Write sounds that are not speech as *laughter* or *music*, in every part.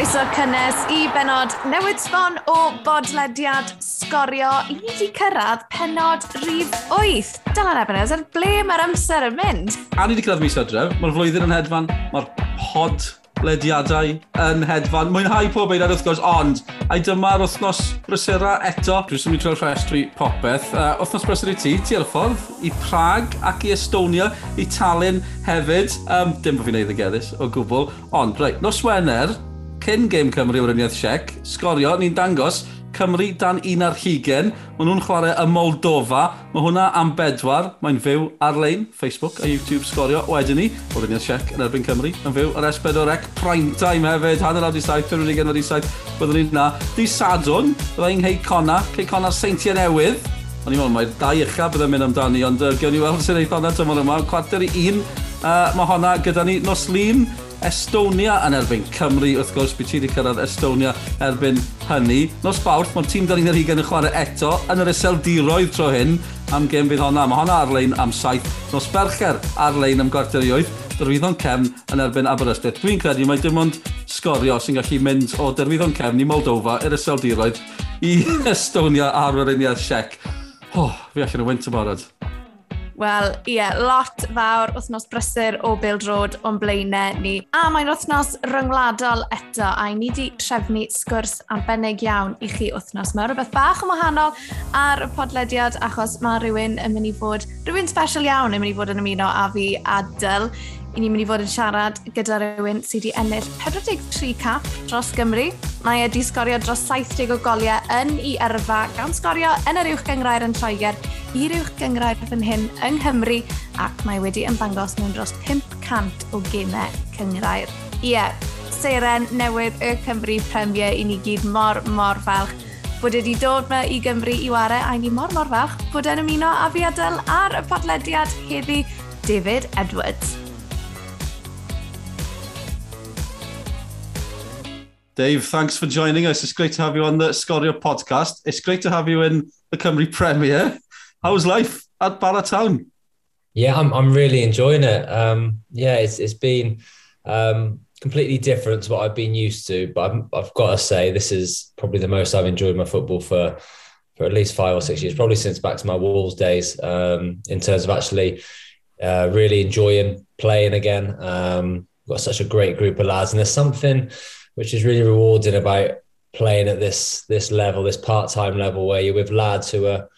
Croeso cynnes i benod newyddsfon o bodlediad sgorio. I ni wedi cyrraedd penod rhif 8. Dylan Ebenes, ar ble mae'r amser yn mynd? A ni wedi cyrraedd mis adref. Mae'r flwyddyn yn hedfan. Mae'r pod lediadau yn hedfan. Mwynhau pob eidad wrth gwrs, ond a dyma'r wythnos brysura eto. Dwi'n symud trwy'r rhestri popeth. Uh, wythnos brysera i ti, ti ar y ffordd i Prag ac i Estonia, i Tallinn hefyd. Um, dim bod fi'n neud y geddus o gwbl. Ond, reit, nos Wener, cyn gêm Cymru o'r uniaeth siec, sgorio, ni'n dangos Cymru dan un ar hugen. Maen nhw'n chwarae y Moldova. Mae hwnna am bedwar. Mae'n fyw ar-lein, Facebook a YouTube sgorio. Wedyn ni, o'r uniaeth siec yn erbyn Cymru, yn fyw ar S4C prime time hefyd. Hanner awd i saith, pen rwy'n genfod i saith. Byddwn ni'n na. Di Sadwn, bydda i'n hei cona, cei cona seintiau newydd. Ond i'n meddwl, mae'r dau ucha byddai'n mynd amdani, ond uh, gewn ni weld sy'n ei ddonat tymor yma. Cwarter i un, uh, mae honna gyda ni nos lun. Estonia yn erbyn Cymru, wrth gwrs, byd ti wedi cyrraedd Estonia erbyn hynny. Nos Bawrth, mae'r tîm 2020 yn chwarae eto yn yr iseldiroedd tro hyn am gêm fydd honna. Mae honna ar-lein am saith. Nos Bercher ar-lein am gwarter i oeth. Derwyddon Cefn yn erbyn Aberystwyth. Dwi'n credu mae dim ond sgorio sy'n gallu mynd o Derwyddon Cefn i Moldova i'r iseldiroedd i *laughs* Estonia ar yr Uniad Siec. Oh, fi allan o wynt y barod. Wel, ie, yeah, lot fawr wythnos brysur o Bild Road o'n blaenau ni. A mae'n wythnos ryngwladol eto, a i ni wedi trefnu sgwrs arbennig iawn i chi wythnos. Mae rhywbeth bach yn wahanol ar y podlediad, achos mae rhywun yn mynd i fod, rhywun special iawn yn mynd i fod yn ymuno a fi a Dyl i ni'n mynd i fod yn siarad gyda rhywun sydd wedi ennill 43 cap dros Gymru. Mae e wedi sgorio dros 70 o goliau yn ei yrfa gan sgorio yn yr uwch gyngrair yn Lloegr i'r uwch gyngrair fan hyn yng Nghymru ac mae wedi ymddangos mewn dros 500 o gemau cyngrair. Ie, yeah, seren newydd y Cymru Premier i ni gyd mor, mor falch bod wedi dod me i Gymru i ware a ni mor mor falch bod yn ymuno a fi adael ar y podlediad heddi David Edwards. Dave, thanks for joining us. It's great to have you on the Sgorio podcast. It's great to have you in the Cymru Premier. How's life at Bala Town? Yeah, I'm, I'm really enjoying it. Um, yeah, it's, it's been um, completely different to what I've been used to, but I've, I've got to say this is probably the most I've enjoyed my football for for at least five or six years, probably since back to my Wolves days, um, in terms of actually uh, really enjoying playing again. Um, got such a great group of lads, and there's something which is really rewarding about playing at this this level, this part time level, where you're with lads who are,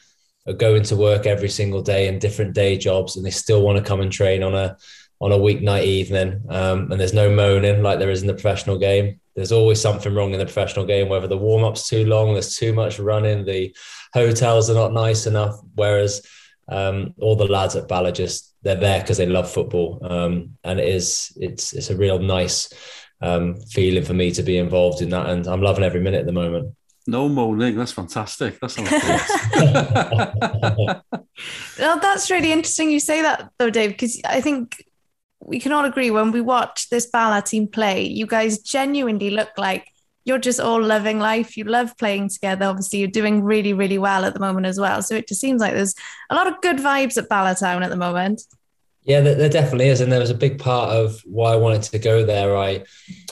are going to work every single day in different day jobs, and they still want to come and train on a on a weeknight evening. Um, and there's no moaning like there is in the professional game. There's always something wrong in the professional game, whether the warm up's too long, there's too much running, the hotels are not nice enough. Whereas um, all the lads at Bala just they're there because they love football, um, and it is it's it's a real nice um, feeling for me to be involved in that. And I'm loving every minute at the moment. No moaning. That's fantastic. That's *laughs* well, that's really interesting you say that though, Dave, because I think we can all agree when we watch this Bala team play, you guys genuinely look like you're just all loving life. You love playing together. Obviously, you're doing really, really well at the moment as well. So it just seems like there's a lot of good vibes at Bala Town at the moment. Yeah, there, definitely is, and there was a big part of why I wanted to go there. I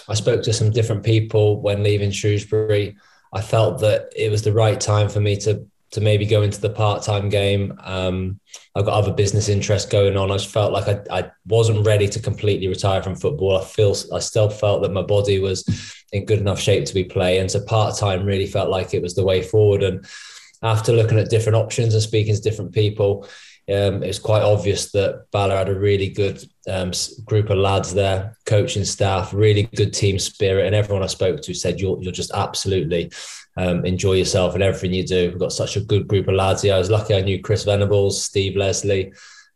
I spoke to some different people when leaving Shrewsbury. I felt that it was the right time for me to to maybe go into the part time game. Um, I've got other business interests going on. I just felt like I, I wasn't ready to completely retire from football. I feel I still felt that my body was in good enough shape to be playing. So part time really felt like it was the way forward. And after looking at different options and speaking to different people, um, it was quite obvious that Bala had a really good um, group of lads there, coaching staff, really good team spirit, and everyone I spoke to said you'll you'll just absolutely um, enjoy yourself and everything you do. We've got such a good group of lads here. I was lucky I knew Chris Venables, Steve Leslie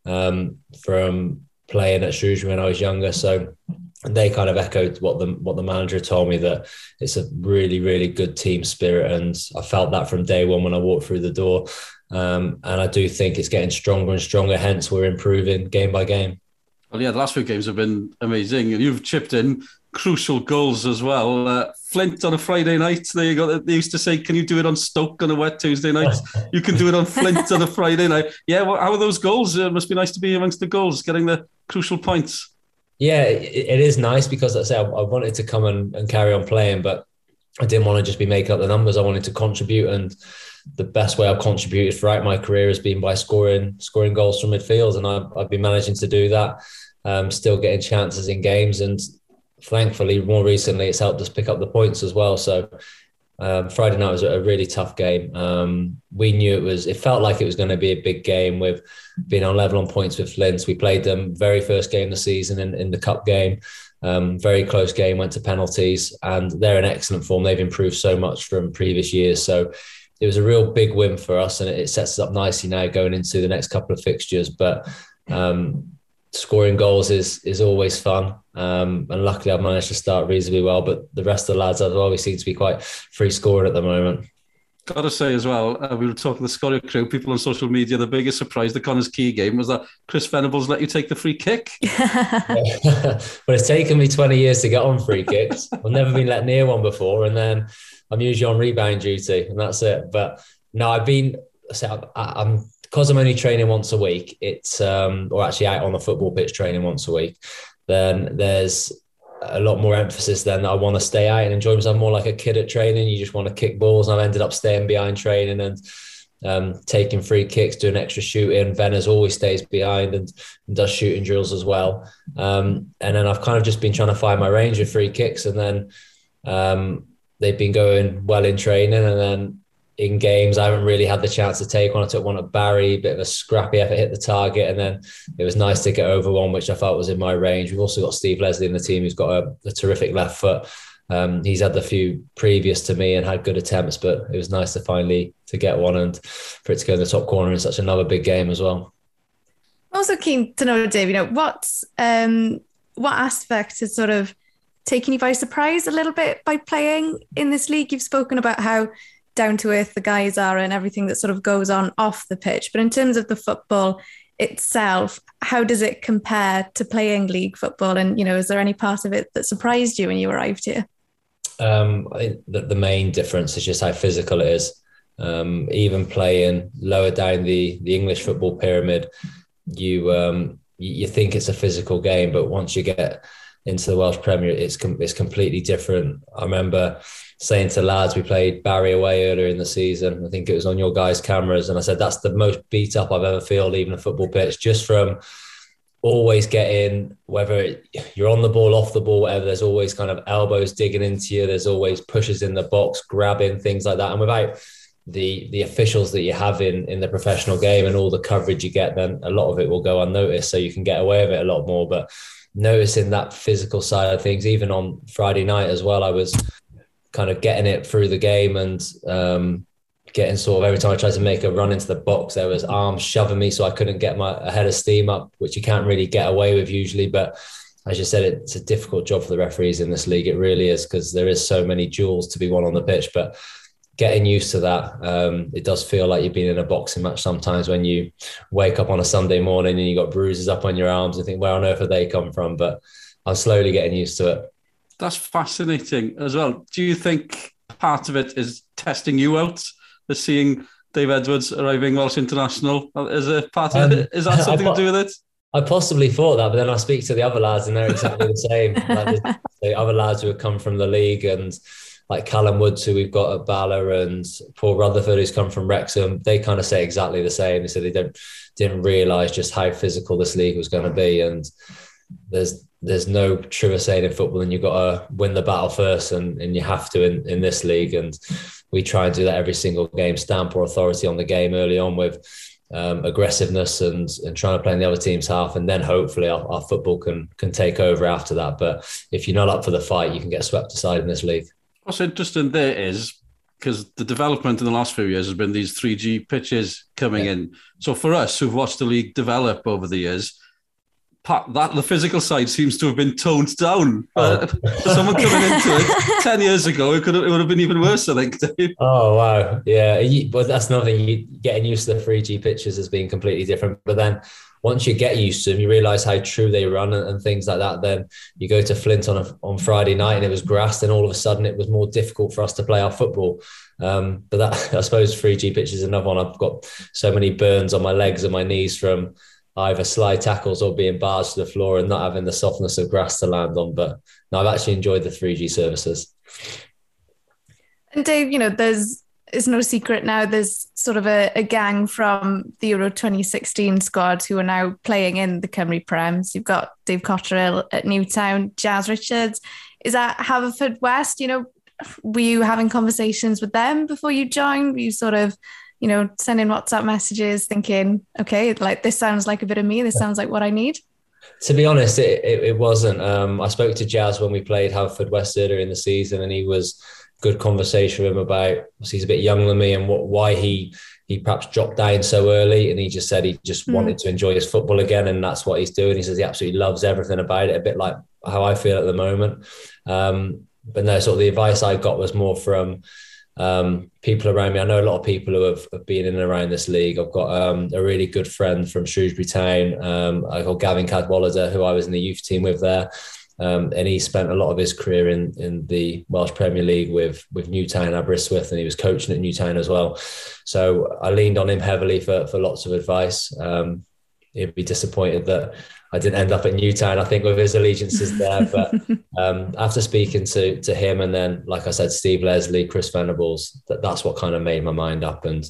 um, from playing at Shrewsbury when I was younger, so they kind of echoed what the what the manager told me that it's a really really good team spirit, and I felt that from day one when I walked through the door. Um, and I do think it's getting stronger and stronger. Hence, we're improving game by game. Well, yeah, the last few games have been amazing. You've chipped in crucial goals as well. Uh, Flint on a Friday night. There you go. They used to say, "Can you do it on Stoke on a wet Tuesday night? *laughs* you can do it on Flint on a Friday night." Yeah, well, how are those goals? It must be nice to be amongst the goals, getting the crucial points. Yeah, it, it is nice because I say I, I wanted to come and, and carry on playing, but I didn't want to just be making up the numbers. I wanted to contribute, and the best way I've contributed throughout my career has been by scoring scoring goals from midfield, and I've, I've been managing to do that. Um, still getting chances in games, and thankfully, more recently, it's helped us pick up the points as well. So um, Friday night was a really tough game. Um, we knew it was. It felt like it was going to be a big game with being on level on points with Flint. We played them very first game of the season in, in the cup game. Um, very close game, went to penalties, and they're in excellent form. They've improved so much from previous years. So it was a real big win for us, and it sets us up nicely now going into the next couple of fixtures. But um, scoring goals is is always fun. Um, and luckily, I've managed to start reasonably well. But the rest of the lads as well, we seem to be quite free scoring at the moment. Got to say as well, uh, we were talking to the Sgorio crew, people on social media, the biggest surprise the Connah's Quay game was that Chris Venables let you take the free kick. *laughs* *laughs* well, it's taken me 20 years to get on free kicks. I've never been let near one before. And then I'm usually on rebound duty, and that's it. But no, I've been, so I'm because I'm only training once a week, it's um, or actually out on the football pitch training once a week, then there's a lot more emphasis then I want to stay out and enjoy myself more like a kid at training. You just want to kick balls. And I've ended up staying behind training and um, taking free kicks, doing extra shooting. Venner's always stays behind and, and does shooting drills as well. Um, and then I've kind of just been trying to find my range of free kicks. And then um, they've been going well in training. And then in games. I haven't really had the chance to take one. I took one at Barry, a bit of a scrappy effort, hit the target, and then it was nice to get over one, which I felt was in my range. We've also got Steve Leslie in the team, who's got a, a terrific left foot. Um, he's had the few previous to me and had good attempts, but it was nice to finally to get one and for it to go in the top corner in such another big game as well. Also keen to know, Dave, you know, what um, what aspect has sort of taken you by surprise a little bit by playing in this league? You've spoken about how down to earth the guys are and everything that sort of goes on off the pitch. But in terms of the football itself, how does it compare to playing league football? And you know, is there any part of it that surprised you when you arrived here? Um, I think the main difference is just how physical it is. Um, even playing lower down the the English football pyramid, you um, you think it's a physical game, but once you get into the Welsh Premier, it's com- it's completely different. I remember saying to lads, we played Barry away earlier in the season. I think it was on your guys' cameras, and I said that's the most beat up I've ever felt leaving a football pitch, just from always getting whether you're on the ball, off the ball, whatever. There's always kind of elbows digging into you. There's always pushes in the box, grabbing things like that, and without the the officials that you have in in the professional game and all the coverage you get, then a lot of it will go unnoticed. So you can get away with it a lot more, but noticing that physical side of things, even on Friday night as well, I was kind of getting it through the game and um, getting sort of every time I tried to make a run into the box, there was arms shoving me so I couldn't get my head of steam up, which you can't really get away with usually. But as you said, it's a difficult job for the referees in this league. It really is because there is so many duels to be won on the pitch. But getting used to that, um, it does feel like you've been in a boxing match sometimes when you wake up on a Sunday morning and you got bruises up on your arms and think, where on earth have they come from? But I'm slowly getting used to it that's fascinating as well. Do you think part of it is testing you out, as seeing Dave Edwards arriving Welsh International? Is it part of um, it? Is that *laughs* something to do with it? I possibly thought that, but then I speak to the other lads and they're exactly the same. *laughs* Like the, the, other lads who have come from the league and like Callum Woods, who we've got at Bala, and Paul Rutherford, who's come from Wrexham, they kind of say exactly the same. They said they don't didn't realise just how physical this league was going to be, and there's there's no truer saying in football than you've got to win the battle first, and, and you have to in, in this league. And we try and do that every single game, stamp our authority on the game early on with um, aggressiveness and, and trying to play in the other team's half. And then hopefully our, our football can, can take over after that. But if you're not up for the fight, you can get swept aside in this league. What's interesting there is because the development in the last few years has been these 3G pitches coming yeah. in. So for us who've watched the league develop over the years, that the physical side seems to have been toned down. Oh. for someone coming into it *laughs* ten years ago, it could have, it would have been even worse. I think. Dave. Oh wow, yeah. But that's nothing. You getting used to the three G pitches has been completely different. But then once you get used to them, you realize how true they run and, and, things like that. Then you go to Flint on a, on Friday night and it was grass. Then all of a sudden it was more difficult for us to play our football. Um, but that *laughs* I suppose 3G pitch is another one. I've got so many burns on my legs and my knees from either slide tackles or being barged to the floor and not having the softness of grass to land on. But no, I've actually enjoyed the 3G services. And Dave, you know, there's it's no secret now there's sort of a, a, gang from the Euro 2016 squad who are now playing in the Cymru Prems. You've got Dave Cotterill at Newtown, Jazz Richards. Is that Haverfordwest? You know, were you having conversations with them before you joined? Were you sort of, you know, sending WhatsApp messages thinking, okay, like this sounds like a bit of me. This sounds like what I need? To be honest, it, it, it wasn't. Um, I spoke to Jazz when we played Haverfordwest earlier in the season and he was – good conversation with him about he's a bit younger than me and what why he he perhaps dropped down so early and he just said he just mm. wanted to enjoy his football again and that's what he's doing he says he absolutely loves everything about it a bit like how i feel at the moment um, but no sort of the advice i got was more from um, people around me i know a lot of people who have, have been in and around this league i've got um, a really good friend from shrewsbury town um, i call gavin cadwallader who i was in the youth team with there um, and he spent a lot of his career in in the Welsh Premier League with with Newtown Aberystwyth, and he was coaching at Newtown as well. So I leaned on him heavily for for lots of advice. Um, he'd be disappointed that I didn't end up at Newtown. I think with his allegiances there, *laughs* but um, after speaking to to him, and then like I said, Steve Leslie, Chris Venables, that that's what kind of made my mind up, and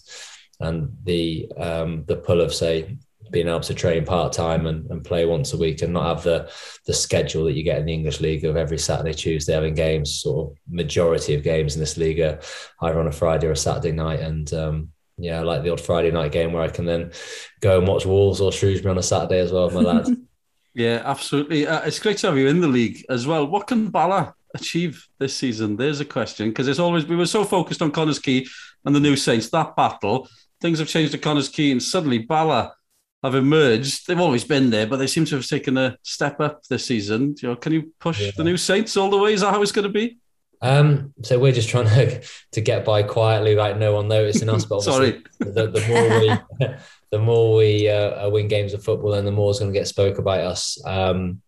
and the um, the pull of say being able to train part time and, and play once a week and not have the the schedule that you get in the English league of every Saturday, Tuesday having games. Sort of majority of games in this league are either on a Friday or a Saturday night, and um, yeah, I like the odd Friday night game where I can then go and watch Wolves or Shrewsbury on a Saturday as well, my lad. *laughs* yeah, absolutely. Uh, it's great to have you in the league as well. What can Bala achieve this season? There's a question because it's always we were so focused on Connah's Quay and the new Saints that battle. Things have changed to Connah's Quay, and suddenly Bala have emerged. They've always been there, but they seem to have taken a step up this season. You know, can you push yeah. the new Saints all the way? Is that how it's going to be? Um, so we're just trying *laughs* to to get by quietly, like no one noticing us. But *laughs* sorry, the, the, more we *laughs* the more we uh, win games of football, and the more it's going to get spoke about us. Um,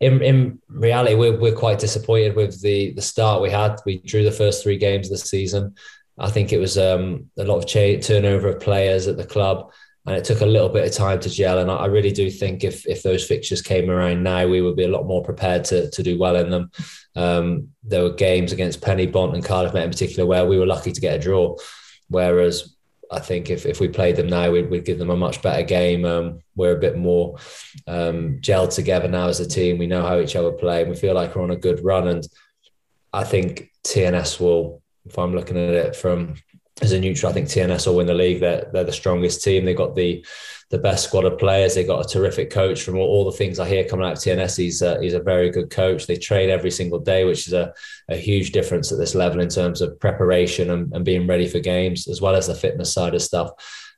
in in reality, we're we're quite disappointed with the the start we had. We drew the first three games of the season. I think it was um, a lot of ch- turnover of players at the club and it took a little bit of time to gel. And I, really do think if if those fixtures came around now, we would be a lot more prepared to to do well in them. Um, there were games against Penybont and Cardiff Met in particular where we were lucky to get a draw, whereas I think if, if we played them now, we'd, we'd give them a much better game. Um, we're a bit more um, gelled together now as a team. We know how each other play, and we feel like we're on a good run. And I think TNS will, if I'm looking at it from as a neutral, I think TNS will win the league. They're, they're the strongest team. They've got the the best squad of players. They've got a terrific coach. From all, all the things I hear coming out of TNS, he's a, he's a very good coach. They train every single day, which is a, a huge difference at this level in terms of preparation and, and being ready for games, as well as the fitness side of stuff.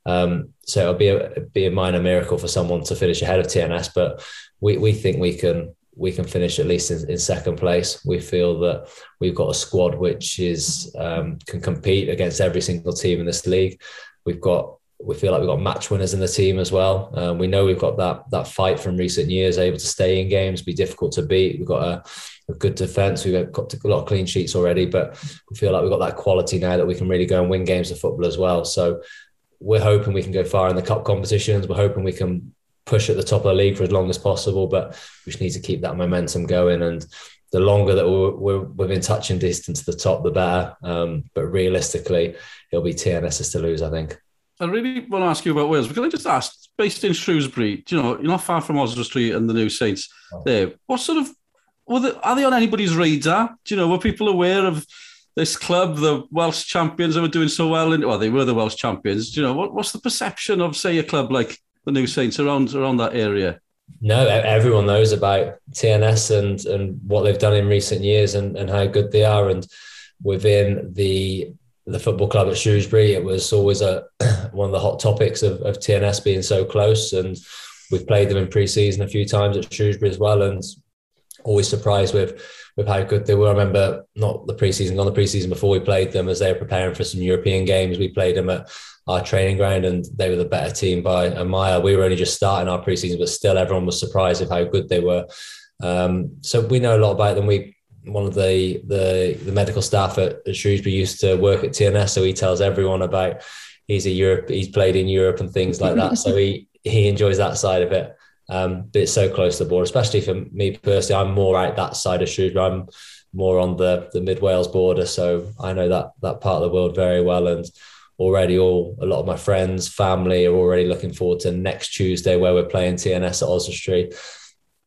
Um, so it'll be a be a minor miracle for someone to finish ahead of TNS, but we we think we can we can finish at least in, in, second place. We feel that we've got a squad which is um, can compete against every single team in this league. We've got we feel like we've got match winners in the team as well. Um, we know we've got that that fight from recent years, able to stay in games, be difficult to beat. We've got a, a good defense. We've got a lot of clean sheets already, but we feel like we've got that quality now that we can really go and win games of football as well. So we're hoping we can go far in the cup competitions. We're hoping we can push at the top of the league for as long as possible, but we just need to keep that momentum going. And the longer that we're, we're within touching distance to the top, the better. Um, but realistically, it'll be TNS's to lose, I think. I really want to ask you about Wales, can I just ask, based in Shrewsbury, do you know, you're not far from Oswestry and the New Saints oh. there. What sort of, were they, are they on anybody's radar? Do you know, were people aware of this club, the Welsh champions that were doing so well? In, well, they were the Welsh champions. Do you know, what, what's the perception of, say, a club like the new Saints around around that area? No, everyone knows about TNS and and what they've done in recent years and, and how good they are. And within the the football club at Shrewsbury, it was always a *clears throat* one of the hot topics of, of TNS being so close. And we've played them in pre-season a few times at Shrewsbury as well, and always surprised with with how good they were. I remember not the preseason, on the preseason before we played them as they were preparing for some European games. We played them at our training ground and they were the better team by a mile. We were only just starting our preseason, but still everyone was surprised of how good they were. Um, so we know a lot about them. We one of the the, the medical staff at, at Shrewsbury used to work at TNS, so he tells everyone about he's a Europe, he's played in Europe and things like that. so he he enjoys that side of it. Um, but it's so close to the border, especially for me personally. I'm more out that side of Shrewsbury. I'm more on the the mid Wales border, so I know that that part of the world very well. And already, all a lot of my friends, family are already looking forward to next Tuesday where we're playing TNS at Oswestry.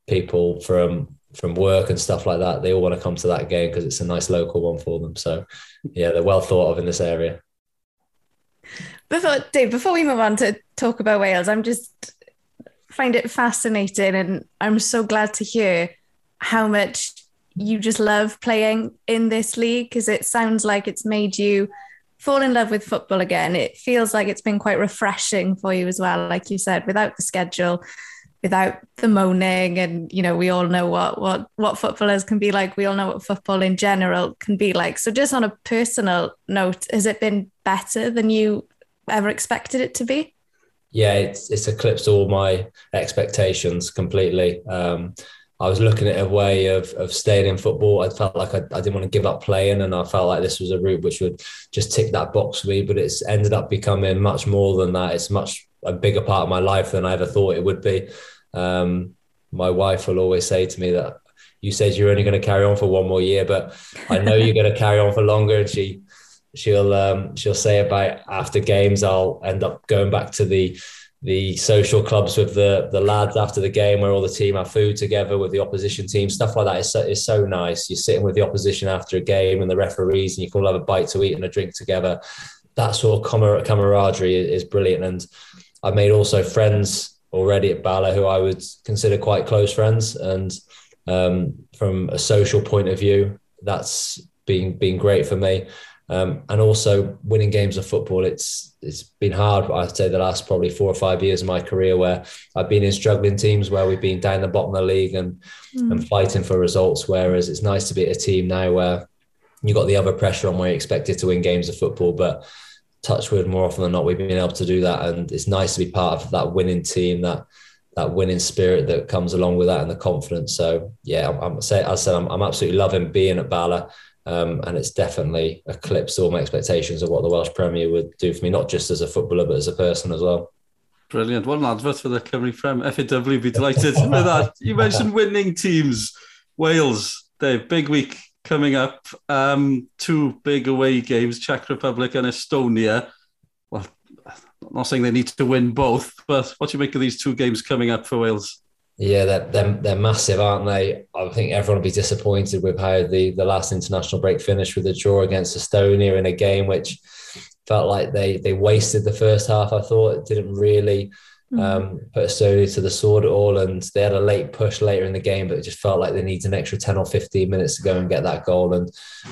People from from work and stuff like that, they all want to come to that game because it's a nice local one for them. So, yeah, they're well thought of in this area. Before Dave, before we move on to talk about Wales, I'm just find it fascinating, and I'm so glad to hear how much you just love playing in this league because it sounds like it's made you fall in love with football again. It feels like it's been quite refreshing for you as well, like you said, without the schedule, without the moaning, and you know we all know what what what footballers can be like. We all know what football in general can be like. So, just on a personal note, has it been better than you ever expected it to be? Yeah, it's it's eclipsed all my expectations completely. Um, I was looking at a way of, of staying in football. I felt like I, I, didn't want to give up playing, and I felt like this was a route which would just tick that box for me. But it's ended up becoming much more than that. It's much a bigger part of my life than I ever thought it would be. Um, my wife will always say to me that you said you're only going to carry on for one more year, but I know you're going *laughs* to carry on for longer. And she she'll um, she'll say about after games, I'll end up going back to the the social clubs with the the lads after the game where all the team have food together with the opposition team. Stuff like that is so, is so nice. You're sitting with the opposition after a game and the referees and you can all have a bite to eat and a drink together. That sort of camaraderie is brilliant. And I've made also friends already at Bala who I would consider quite close friends. And um, from a social point of view that's been been great for me um, and also winning games of football. It's it's been hard. I'd say the last probably four or five years of my career where I've been in struggling teams where we've been down the bottom of the league and mm. and fighting for results. Whereas it's nice to be at a team now where you got the other pressure on where you're expected to win games of football, but touchwood more often than not we've been able to do that and it's nice to be part of that winning team that that winning spirit that comes along with that and the confidence so yeah i'm, I'm say, I said I'm, I'm absolutely loving being at Bala um, and it's definitely eclipsed all my expectations of what the Welsh Premier would do for me, not just as a footballer, but as a person as well. Brilliant. What an advert for the Cymru Prem. FAW be delighted *laughs* with that. You mentioned winning teams. Wales, Dave, big week coming up. Um, two big away games, Czech Republic and Estonia. Well, I'm not saying they need to win both, but what do you make of these two games coming up for Wales? Yeah, they're, they're, they're massive, aren't they? I think everyone will be disappointed with how the, the last international break finished with a draw against Estonia in a game which felt like they they wasted the first half. I thought it didn't really mm-hmm. um, put Estonia to the sword at all, and they had a late push later in the game, but it just felt like they needed an extra ten or fifteen minutes to go and get that goal, and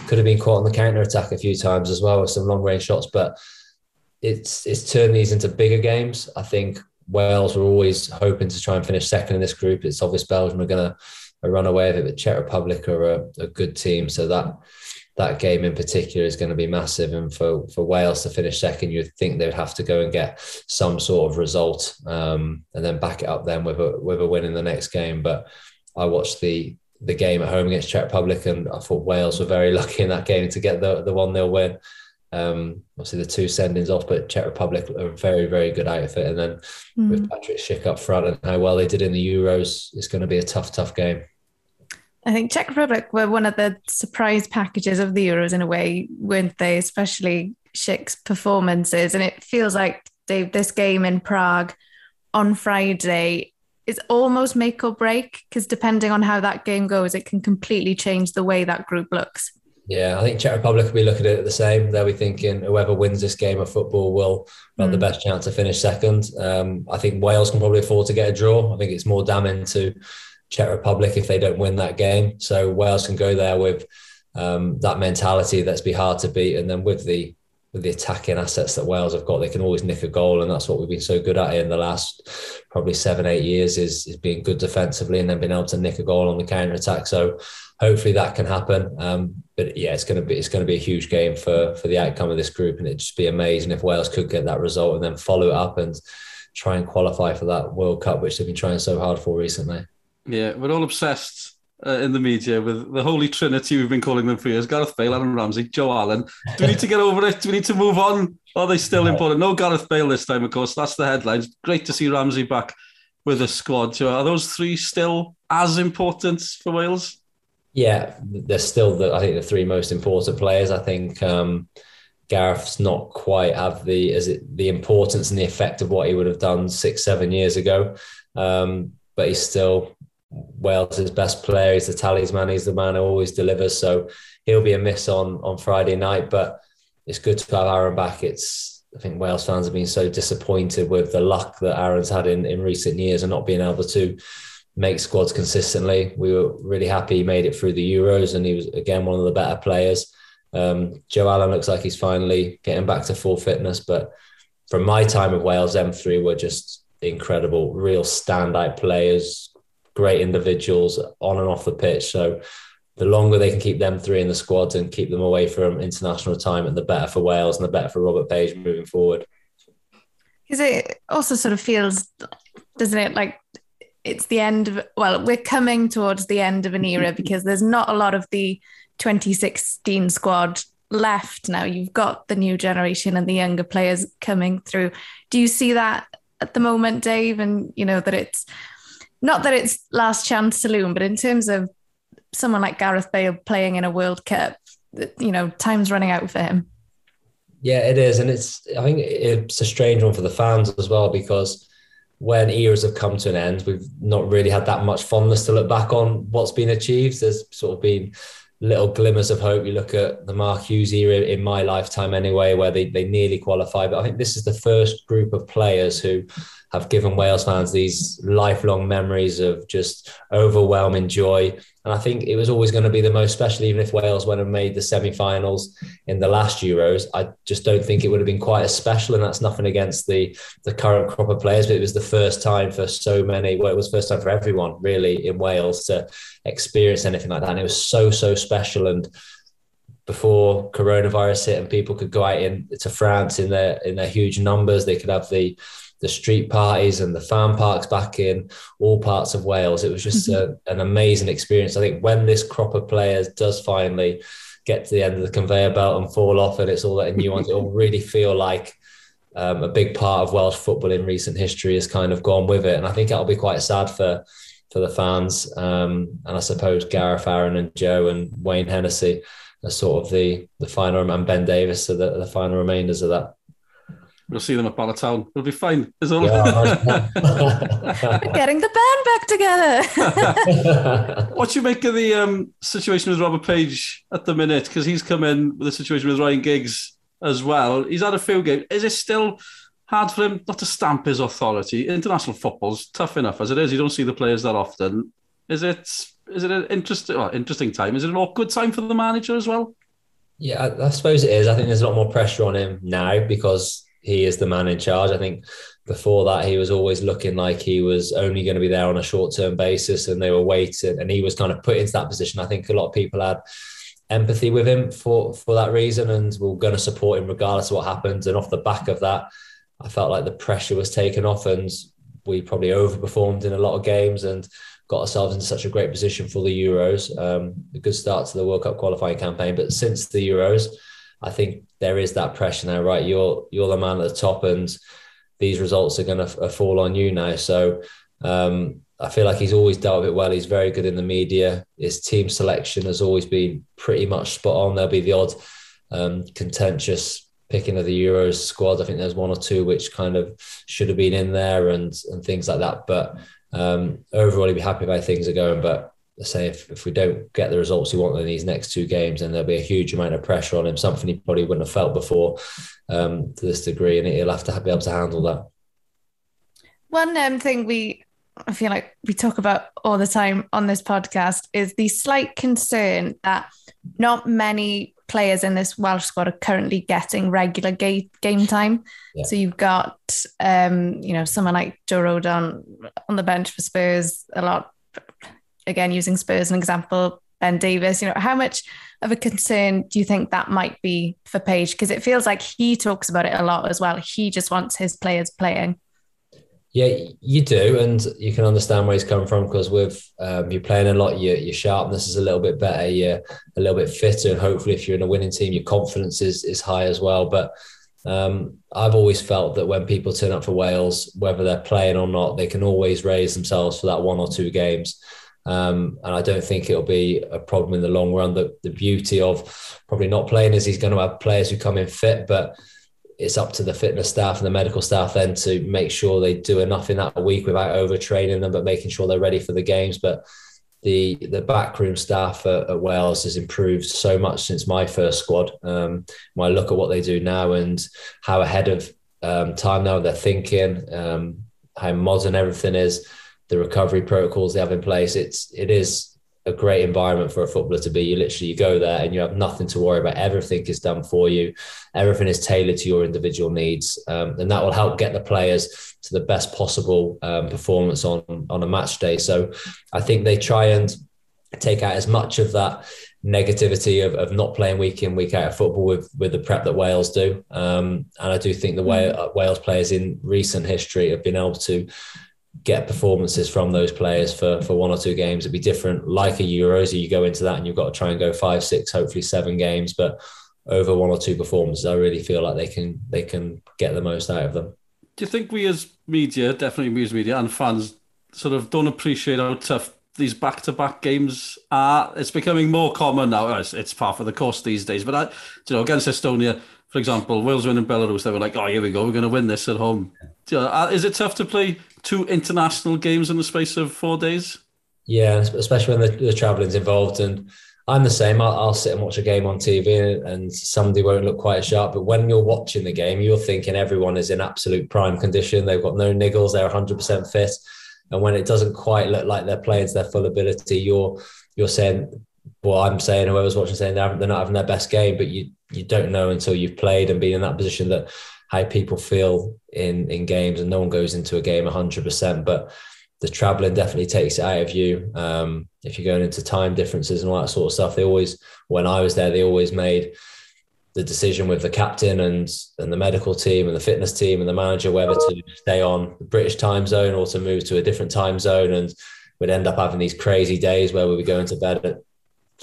could have been caught on the counter attack a few times as well with some long range shots, but. It's it's turned these into bigger games. I think Wales were always hoping to try and finish second in this group. It's obvious Belgium are going to run away with it, but Czech Republic are a, a, good team. So that that game in particular is going to be massive. And for, for Wales to finish second, you'd think they would have to go and get some sort of result um, and then back it up then with a with a win in the next game. But I watched the the game at home against Czech Republic, and I thought Wales were very *laughs* lucky in that game to get the the one 0 win. Um, obviously, the two sendings off, but Czech Republic are a very, very good outfit. And then mm. with Patrick Schick up front and how well they did in the Euros, it's going to be a tough, tough game. I think Czech Republic were one of the surprise packages of the Euros in a way, weren't they? Especially Schick's performances. And it feels like, Dave, this game in Prague on Friday is almost make or break because depending on how that game goes, it can completely change the way that group looks. Yeah, I think Czech Republic will be looking at it the same. They'll be thinking whoever wins this game of football will have mm. the best chance to finish second. Um, I think Wales can probably afford to get a draw. I think it's more damning to Czech Republic if they don't win that game. So Wales can go there with um, that mentality that's be hard to beat, and then with the with the attacking assets that Wales have got, they can always nick a goal, and that's what we've been so good at in the last probably seven, eight years is, is being good defensively and then being able to nick a goal on the counter attack. So hopefully that can happen. Um, but yeah, it's going to be it's to be a huge game for for the outcome of this group, and it'd just be amazing if Wales could get that result and then follow it up and try and qualify for that World Cup, which they've been trying so hard for recently. Yeah, we're all obsessed uh, in the media with the holy trinity we've been calling them for years, Gareth Bale, Aaron Ramsey, Joe Allen. Do we need to get over it? Do we need to move on? Are they still important? No Gareth Bale this time, of course. That's the headlines. Great to see Ramsey back with the squad. So are those three still as important for Wales? Yeah, they're still the I think the three most important players. I think um, Gareth's not quite have the as it the importance and the effect of what he would have done six seven years ago, um, but he's still Wales' best player. He's the talisman. He's the man who always delivers. So he'll be a miss on on Friday night, but it's good to have Aaron back. It's I think Wales fans have been so disappointed with the luck that Aaron's had in, in recent years and not being able to make squads consistently. We were really happy he made it through the Euros and he was again one of the better players. Um, Joe Allen looks like he's finally getting back to full fitness, but from my time of Wales, M3 were just incredible, real standout players, great individuals on and off the pitch. So the longer they can keep them three in the squad and keep them away from international time, and the better for Wales and the better for Robert Page moving forward. Because it also sort of feels, doesn't it, like it's the end of, well, we're coming towards the end of an era *laughs* because there's not a lot of the 2016 squad left now. You've got the new generation and the younger players coming through. Do you see that at the moment, Dave? And, you know, that it's not that it's last chance saloon, but in terms of someone like Gareth Bale playing in a World Cup, you know, time's running out for him. Yeah, it is, and it's. I think it's a strange one for the fans as well because when eras have come to an end, we've not really had that much fondness to look back on what's been achieved. There's sort of been little glimmers of hope. You look at the Mark Hughes era in my lifetime, anyway, where they, they nearly qualify. But I think this is the first group of players who have given Wales fans these lifelong memories of just overwhelming joy. And I think it was always going to be the most special, even if Wales went and made the semi finals in the last Euros. I just don't think it would have been quite as special. And that's nothing against the, the current crop of players, but it was the first time for so many, well, it was first time for everyone really in Wales to experience anything like that. And it was so, so special. And before coronavirus hit and people could go out in to France in their in their huge numbers, they could have the the street parties and the fan parks back in all parts of Wales. It was just mm-hmm. a, an amazing experience. I think when this crop of players does finally get to the end of the conveyor belt and fall off, and it's all that new ones, it'll really feel like um, a big part of Welsh football in recent history has kind of gone with it. And I think that'll be quite sad for for the fans. Um, and I suppose Gareth, Aaron, and Joe and Wayne Hennessy are sort of the the final and Ben Davies are the, the final remainders of that. We'll see them at Bala Town. It'll be fine. Is all. Yeah, *laughs* getting the band back together. *laughs* what do you make of the um, situation with Robert Page at the minute? Because he's come in with a situation with Ryan Giggs as well. He's had a few games. Is it still hard for him not to stamp his authority? International football's tough enough as it is. You don't see the players that often. Is it? Is it an interesting, well, interesting time? Is it an awkward time for the manager as well? Yeah, I, I suppose it is. I think there's a lot more pressure on him now because he is the man in charge. I think before that he was always looking like he was only going to be there on a short-term basis and they were waiting and he was kind of put into that position. I think a lot of people had empathy with him for for that reason and were going to support him regardless of what happens. And off the back of that, I felt like the pressure was taken off and we probably overperformed in a lot of games and got ourselves into such a great position for the Euros. Um, a good start to the World Cup qualifying campaign, but since the Euros, I think there is that pressure now, right? You're you're the man at the top, and these results are going to fall on you now. So um, I feel like he's always dealt with it well. He's very good in the media. His team selection has always been pretty much spot on. There'll be the odd um, contentious picking of the Euros squad. I think there's one or two which kind of should have been in there and and things like that. But um, overall, he'd be happy about things are going. But say if, if we don't get the results we want in these next two games, then there'll be a huge amount of pressure on him, something he probably wouldn't have felt before um, to this degree, and he'll have to be able to handle that. One um, thing we I feel like we talk about all the time on this podcast is the slight concern that not many players in this Welsh squad are currently getting regular ga- game time. Yeah. So you've got, um, you know, someone like Joe Rodon on the bench for Spurs a lot again, using Spurs as an example, Ben Davies, you know, how much of a concern do you think that might be for Page? Because it feels like he talks about it a lot as well. He just wants his players playing. Yeah, you do, and you can understand where he's coming from because with um, you're playing a lot, your your sharpness is a little bit better, you're a little bit fitter, and hopefully, if you're in a winning team, your confidence is is high as well. But um, I've always felt that when people turn up for Wales, whether they're playing or not, they can always raise themselves for that one or two games. Um, and I don't think it'll be a problem in the long run. The, the beauty of probably not playing is he's going to have players who come in fit, but it's up to the fitness staff and the medical staff then to make sure they do enough in that week without overtraining them, but making sure they're ready for the games. But the the backroom staff at, at Wales has improved so much since my first squad. Um, when I look at what they do now and how ahead of um, time now they're thinking, um, how modern everything is, the recovery protocols they have in place, it's it is a great environment for a footballer to be. You literally you go there and you have nothing to worry about. Everything is done for you. Everything is tailored to your individual needs, um, and that will help get the players to the best possible um, performance on on a match day. So, I think they try and take out as much of that negativity of, of not playing week in week out of football with with the prep that Wales do. Um, and I do think the way mm. Wales players in recent history have been able to get performances from those players for for one or two games. It'd be different, like a Euros. You go into that and you've got to try and go five, six, hopefully seven games, but over one or two performances, I really feel like they can they can get the most out of them. Do you think we as media, definitely as media and fans, sort of don't appreciate how tough these back-to-back games are? It's becoming more common now. It's, it's part of the course these days. But I, you know, against Estonia, for example, Wales winning Belarus, they were like, "Oh, here we go, we're going to win this at home." Know, uh, is it tough to play two international games in the space of four days. Yeah, especially when the, the traveling's involved. And I'm the same. I'll, I'll, sit and watch a game on TV and somebody won't look quite as sharp. But when you're watching the game, you're thinking everyone is in absolute prime condition. They've got no niggles. They're 100% fit. And when it doesn't quite look like they're playing to their full ability, you're you're saying, well, I'm saying whoever's watching saying they're, they're not having their best game, but you you don't know until you've played and been in that position that how people feel in in games, and no one goes into a game 100%. But the traveling definitely takes it out of you. Um, if you're going into time differences and all that sort of stuff, they always, when I was there, they always made the decision with the captain and and the medical team and the fitness team and the manager whether to stay on the British time zone or to move to a different time zone. And we'd end up having these crazy days where we would go into bed at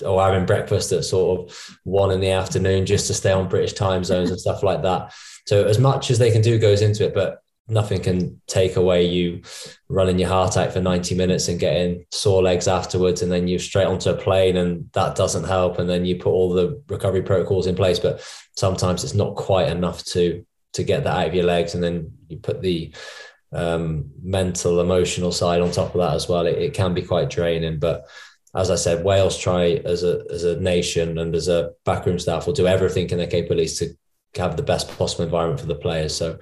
or having breakfast at sort of one in the afternoon just to stay on British time zones and stuff like that. So as much as they can do goes into it, but nothing can take away you running your heart out for 90 minutes and getting sore legs afterwards and then you're straight onto a plane and that doesn't help and then you put all the recovery protocols in place but sometimes it's not quite enough to to get that out of your legs and then you put the um, mental emotional side on top of that as well it, it can be quite draining but as I said, Wales try as a as a nation and as a backroom staff will do everything in their capabilities to have the best possible environment for the players. So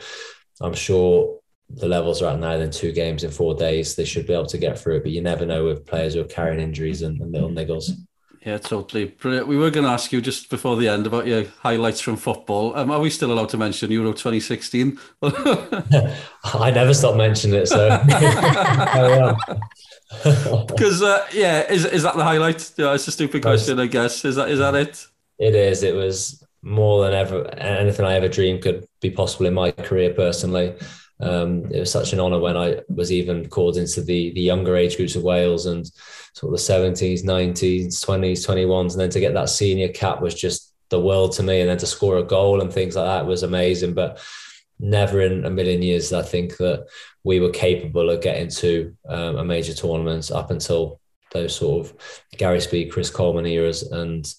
I'm sure the levels are at now than two games in four days. They should be able to get through it, but you never know with players who are carrying injuries and, and little niggles. Yeah, totally. Brilliant. We were going to ask you just before the end about your highlights from football. Um, are we still allowed to mention Euro 2016? *laughs* *laughs* I never stop mentioning it, so *laughs* *laughs* Because uh, yeah, is is that the highlight? Yeah, it's a stupid question, I guess. Is that is that it? It is. It was more than ever anything I ever dreamed could be possible in my career personally. Um, it was such an honour when I was even called into the the younger age groups of Wales and sort of the seventies, nineties, twenties, twenty ones, and then to get that senior cap was just the world to me. And then to score a goal and things like that was amazing. But never in a million years I think that we were capable of getting to um, a major tournament up until those sort of Gary Speed, Chris Coleman eras, and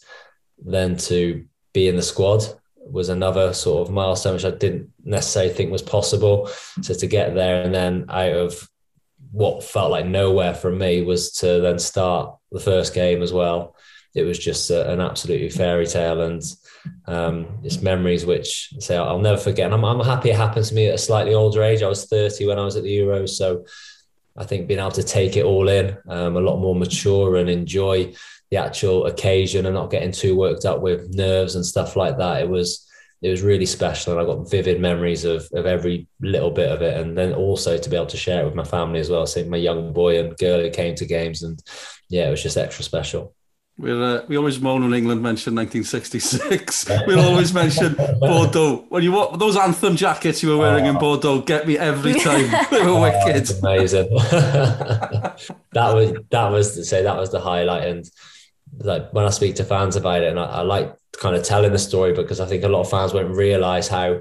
then to be in the squad was another sort of milestone which I didn't necessarily think was possible. So to get there and then out of what felt like nowhere for me was to then start the first game as well. It was just a, an absolutely fairy tale and um, it's memories which say I'll never forget. And I'm, I'm happy it happened to me at a slightly older age. I was 30 when I was at the Euros, so I think being able to take it all in, um, a lot more mature and enjoy the actual occasion and not getting too worked up with nerves and stuff like that. It was it was really special, and I got vivid memories of of every little bit of it. And then also to be able to share it with my family as well, seeing my young boy and girl who came to games, and yeah, it was just extra special. We're, uh, we always moan when England mention 1966. *laughs* we'll always mention Bordeaux. When you what those anthem jackets you were wearing oh. in Bordeaux get me every *laughs* time. *laughs* they were oh, wicked. Amazing. that was that was to say that was the highlight. And like when I speak to fans about it, and I, I like kind of telling the story because I think a lot of fans won't realise how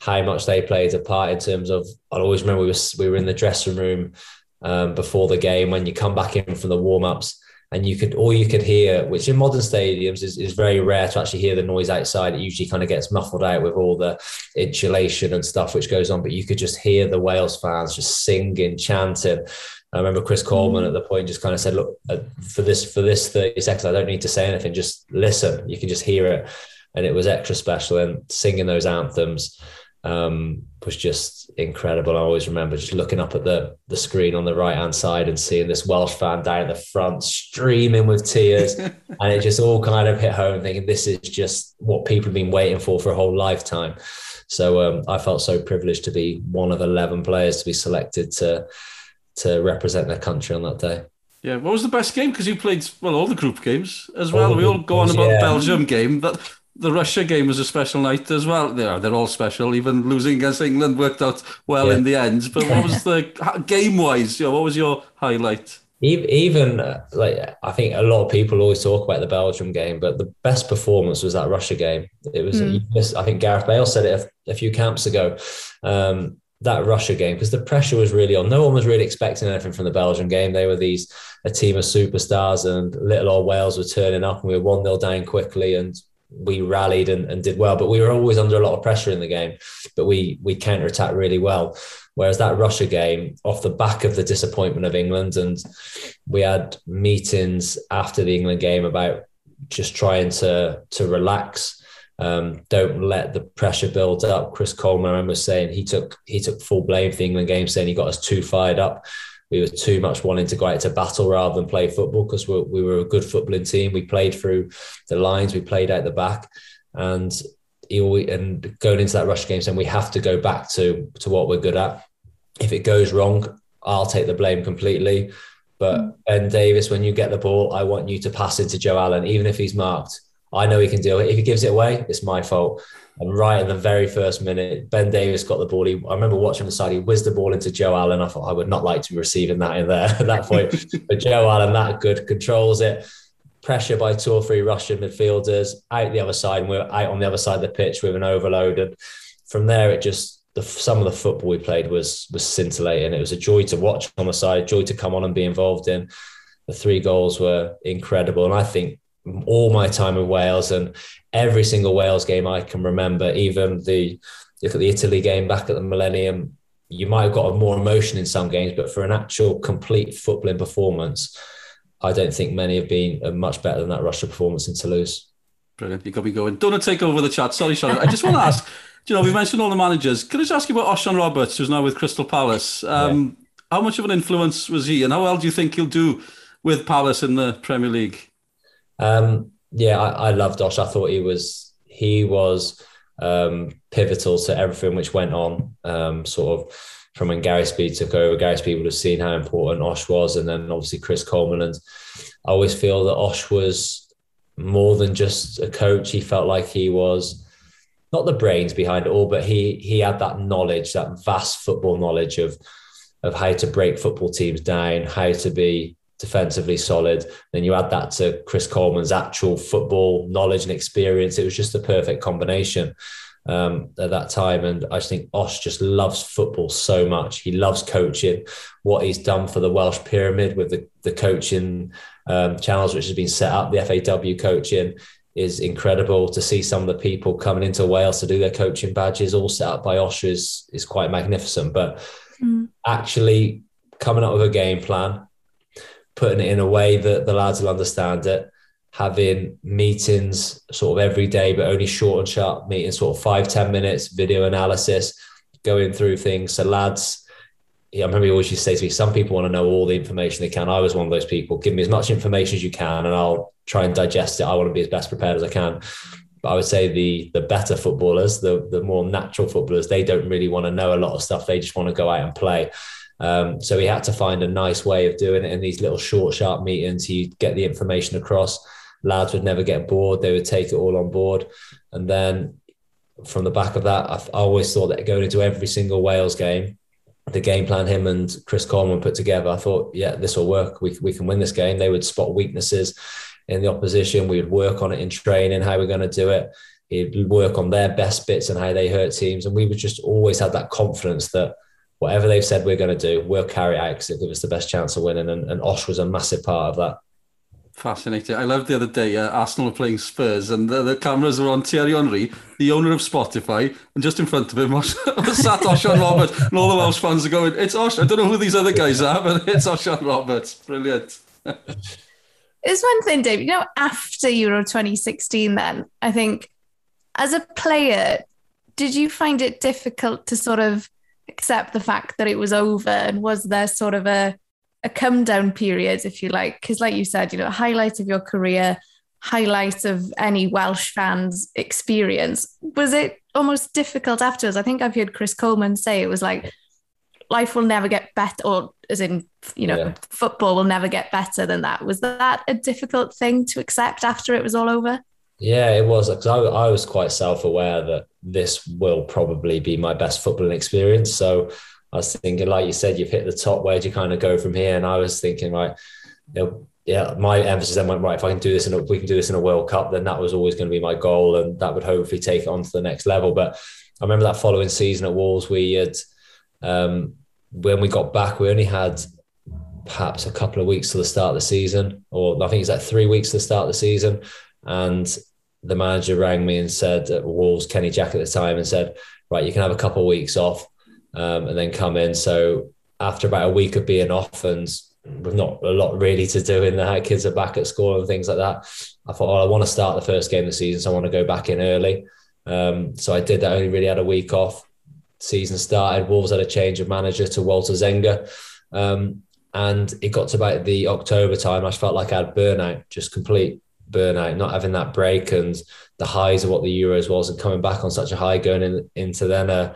how much they played a part in terms of. I always remember we were we were in the dressing room um, before the game when you come back in from the warm ups and you could all you could hear, which in modern stadiums is, is very rare to actually hear the noise outside. It usually kind of gets muffled out with all the insulation and stuff which goes on, but you could just hear the Wales fans just singing, chanting. I remember Chris Coleman mm. at the point just kind of said, "Look, uh, for this for this thirty seconds, I don't need to say anything. Just listen. You can just hear it." And it was extra special. And singing those anthems, um, was just incredible. I always remember just looking up at the the screen on the right hand side and seeing this Welsh fan down at the front streaming with tears, *laughs* and it just all kind of hit home. Thinking this is just what people have been waiting for for a whole lifetime. So um, I felt so privileged to be one of eleven players to be selected to to represent their country on that day. Yeah, what was the best game? Because you played well all the group games as well. All we all go on about yeah. the Belgium game. That the Russia game was a special night as well. They're, they're all special. Even losing against England worked out well yeah. in the end. But what was the *laughs* game wise? You know, what was your highlight? Even uh, like I think a lot of people always talk about the Belgium game, but the best performance was that Russia game. It was, mm. I think Gareth Bale said it a, a few camps ago. Um, that Russia game because the pressure was really on. No one was really expecting anything from the Belgian game. They were these a team of superstars, and little old Wales were turning up, and we were one 0 down quickly, and we rallied and, and did well, but we were always under a lot of pressure in the game. But we we counter attacked really well. Whereas that Russia game, off the back of the disappointment of England, and we had meetings after the England game about just trying to to relax. Um, don't let the pressure build up. Chris Coleman, I remember saying he took he took full blame for the England game, saying he got us too fired up we were too much wanting to go out to battle rather than play football because we, we were a good footballing team. We played through the lines, we played out the back, and he and going into that Russia game saying we have to go back to to what we're good at. If it goes wrong, I'll take the blame completely. But mm. Ben Davies, when you get the ball, I want you to pass it to Joe Allen, even if he's marked. I know he can do it. If he gives it away, it's my fault. And right in the very first minute, Ben Davies got the ball. He, I remember watching the side. He whizzed the ball into Joe Allen. I thought I would not like to be receiving that in there *laughs* at that point. but Joe Allen, that good, controls it. Pressure by two or three Russian midfielders out the other side. And we're out on the other side of the pitch with an overload. And from there, it just the, some of the football we played was was scintillating. It was a joy to watch on the side, joy to come on and be involved in. The three goals were incredible, and I think all my time in Wales and every single Wales game I can remember, even the look at the Italy game back at the Millennium, you might have got more emotion in some games, but for an actual complete footballing performance, I don't think many have been uh, much better than that Russia performance in Toulouse. Brilliant. You got me going. Don't take over the chat. Sorry, Sean. I just want to ask, you know, we mentioned all the managers. Can I just ask you about Osian Roberts, who's now with Crystal Palace? Um, yeah. How much of an influence was he, and how well do you think he'll do with Palace in the Premier League? Um, yeah, I, I loved Osh. I thought he was he was um, pivotal to everything which went on. Um, sort of from when Gary Speed took over, Gary Speed would have seen how important Osh was, and then obviously Chris Coleman. And I always feel that Osh was more than just a coach. He felt like he was not the brains behind it all, but he he had that knowledge, that vast football knowledge of of how to break football teams down, how to be defensively solid. Then you add that to Chris Coleman's actual football knowledge and experience. It was just a perfect combination um, at that time. And I just think Osh just loves football so much. He loves coaching. What he's done for the Welsh pyramid with the, the coaching um, channels, which has been set up, the FAW coaching is incredible to see some of the people coming into Wales to do their coaching badges all set up by Osh is, is quite magnificent. But mm. actually coming up with a game plan, putting it in a way that the lads will understand it, having meetings sort of every day, but only short and sharp meetings, sort of five ten minutes, video analysis, going through things. So lads, I remember he always used to say to me, some people want to know all the information they can. I was one of those people. Give me as much information as you can and I'll try and digest it. I want to be as best prepared as I can. But I would say the the better footballers, the the more natural footballers, they don't really want to know a lot of stuff. They just want to go out and play. Um, so he had to find a nice way of doing it in these little short, sharp meetings. He'd get the information across. lads would never get bored; they would take it all on board. And then from the back of that, I, always thought that going into every single Wales game, the game plan him and Chris Coleman put together, I thought, yeah, this will work. We, we can win this game. They would spot weaknesses in the opposition. We would work on it in training, how we're going to do it. He'd work on their best bits and how they hurt teams. And we would just always have that confidence that whatever they've said we're going to do, we'll carry out because it gives us the best chance of winning. And, and Osh was a massive part of that. Fascinating. I loved the other day, uh, Arsenal were playing Spurs and the, the, cameras were on Thierry Henry, the owner of Spotify, and just in front of him was, *laughs* was sat Osian Roberts, and all the Welsh fans are going, it's Osh. I don't know who these other guys are, but *laughs* it's Osian Roberts. Brilliant. It's one thing, Dave, you know, after Euro 2016 then, I think as a player, did you find it difficult to sort of accept the fact that it was over and was there sort of a a come down period if you like. Because like you said you know highlight of your career highlight of any welsh fans experience. Was it almost difficult afterwards? I think i've heard chris coleman say it was like life will never get better or as in you know yeah. football will never get better than that. Was that a difficult thing to accept after it was all over yeah, it was because I, I was quite self-aware that this will probably be my best footballing experience. So I was thinking, like you said, you've hit the top. Where do you kind of go from here? And I was thinking, right, you know, yeah, my emphasis then went right. If I can do this, and we can do this in a World Cup, then that was always going to be my goal, and that would hopefully take it on to the next level. But I remember that following season at Wolves, we had um, when we got back, we only had perhaps a couple of weeks to the start of the season, or I think it's like three weeks to the start of the season. And the manager rang me and said at Wolves, Kenny Jackett at the time, and said, right, you can have a couple of weeks off um, and then come in. So after about a week of being off and with not a lot really to do in there, kids are back at school and things like that. I thought, well, I want to start the first game of the season, so I want to go back in early. Um, so I did that. Only really had a week off. Season started. Wolves had a change of manager to Walter Zenga. Um, and it got to about the October time. I felt like I had burnout, just complete burnout, not having that break and the highs of what the Euros was, and coming back on such a high, going in, into then a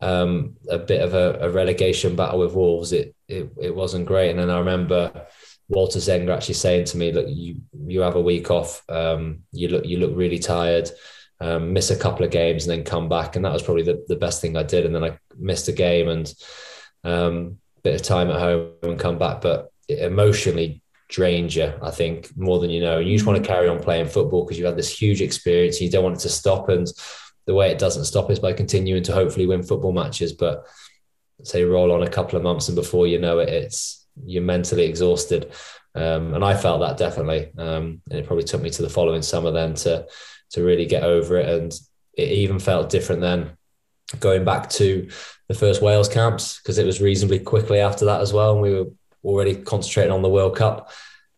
um, a bit of a, a, relegation battle with Wolves. It, it it wasn't great, and then I remember Walter Zenga actually saying to me, "Look, you you have a week off. Um, you look you look really tired." Um, miss a couple of games and then come back, and that was probably the, the best thing I did. And then I missed a game and um, bit of time at home and come back, but emotionally drained you, I think, more than you know. And you just want to mm. carry on playing football because you've had this huge experience. You don't want it to stop. And the way it doesn't stop is by continuing to hopefully win football matches. But say roll on a couple of months and before you know it, it's you're mentally exhausted. Um, and I felt that definitely. Um, and it probably took me to the following summer then to to really get over it. And it even felt different then going back to the first Wales camps because it was reasonably quickly after that as well. And we were already concentrating on the World Cup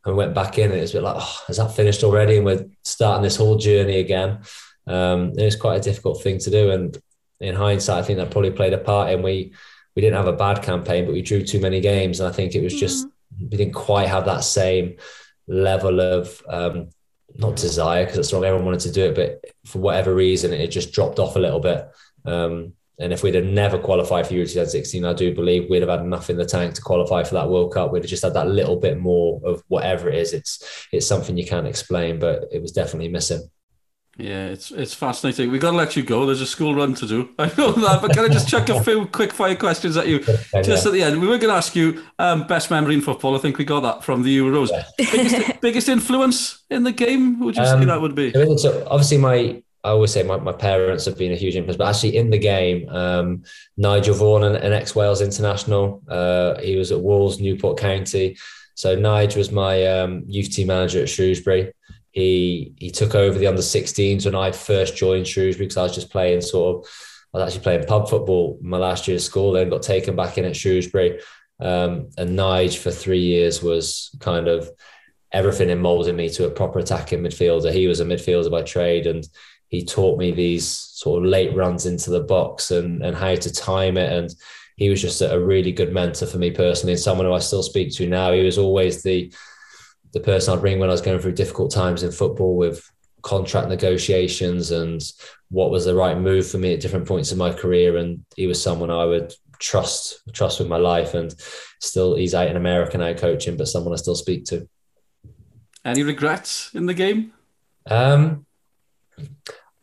and we went back in. And it was a bit like, oh, has that finished already? And we're starting this whole journey again. Um, it was quite a difficult thing to do. And in hindsight, I think that probably played a part in we we didn't have a bad campaign, but we drew too many games. And I think it was just mm-hmm. we didn't quite have that same level of um, not desire because it's wrong. Everyone wanted to do it, but for whatever reason, it just dropped off a little bit. Um, and if we'd have never qualified for Euro 2016, I do believe we'd have had enough in the tank to qualify for that World Cup. We'd have just had that little bit more of whatever it is. It's it's something you can't explain, but it was definitely missing. Yeah, it's it's fascinating. We've got to let you go. There's a school run to do. *laughs* I know that, but can I just chuck a few *laughs* quick fire questions at you just at the end? We were going to ask you um, best memory in football. I think we got that from the Euros. Yeah. biggest, biggest influence in the game? Would you um, say that would be? So obviously, my I always say my, my parents have been a huge influence, but actually in the game, um, Nigel Vaughan, an, an ex Wales international, uh, he was at Wolves, Newport County. So Nigel was my um, youth team manager at Shrewsbury. He he took over the under 16s when I first joined Shrewsbury because I was just playing sort of I was actually playing pub football my last year of school, then got taken back in at Shrewsbury. Um, and Nige for three years was kind of everything in molding me to a proper attacking midfielder. He was a midfielder by trade and he taught me these sort of late runs into the box and, and how to time it. And he was just a, really good mentor for me personally and someone who I still speak to now. He was always the the person I'd ring when I was going through difficult times in football with contract negotiations and what was the right move for me at different points in my career. And he was someone I would trust trust with my life. And still, he's out in America now coaching, but someone I still speak to. Any regrets in the game? Um,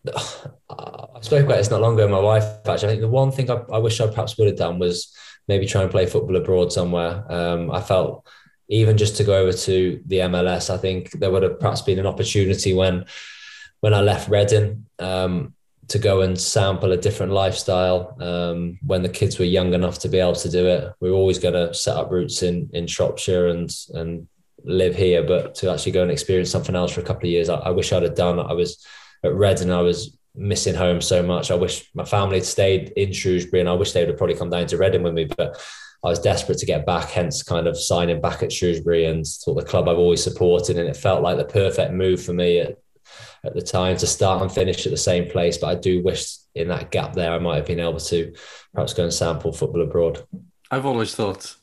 *sighs* I spoke about this not long ago. My wife actually. I think the one thing I, I wish I perhaps would have done was maybe try and play football abroad somewhere. Um, I felt even just to go over to the MLS, I think there would have perhaps been an opportunity when when I left Reading um, to go and sample a different lifestyle. Um, when the kids were young enough to be able to do it, we were always going to set up roots in in Shropshire and and live here, but to actually go and experience something else for a couple of years, I, I wish I'd have done. I was at Reading, I was missing home so much. I wish my family had stayed in Shrewsbury, and I wish they would have probably come down to Reading with me, but. I was desperate to get back, hence kind of signing back at Shrewsbury and sort of the club I've always supported. And it felt like the perfect move for me at, at the time to start and finish at the same place. But I do wish in that gap there, I might have been able to perhaps go and sample football abroad. I've always thought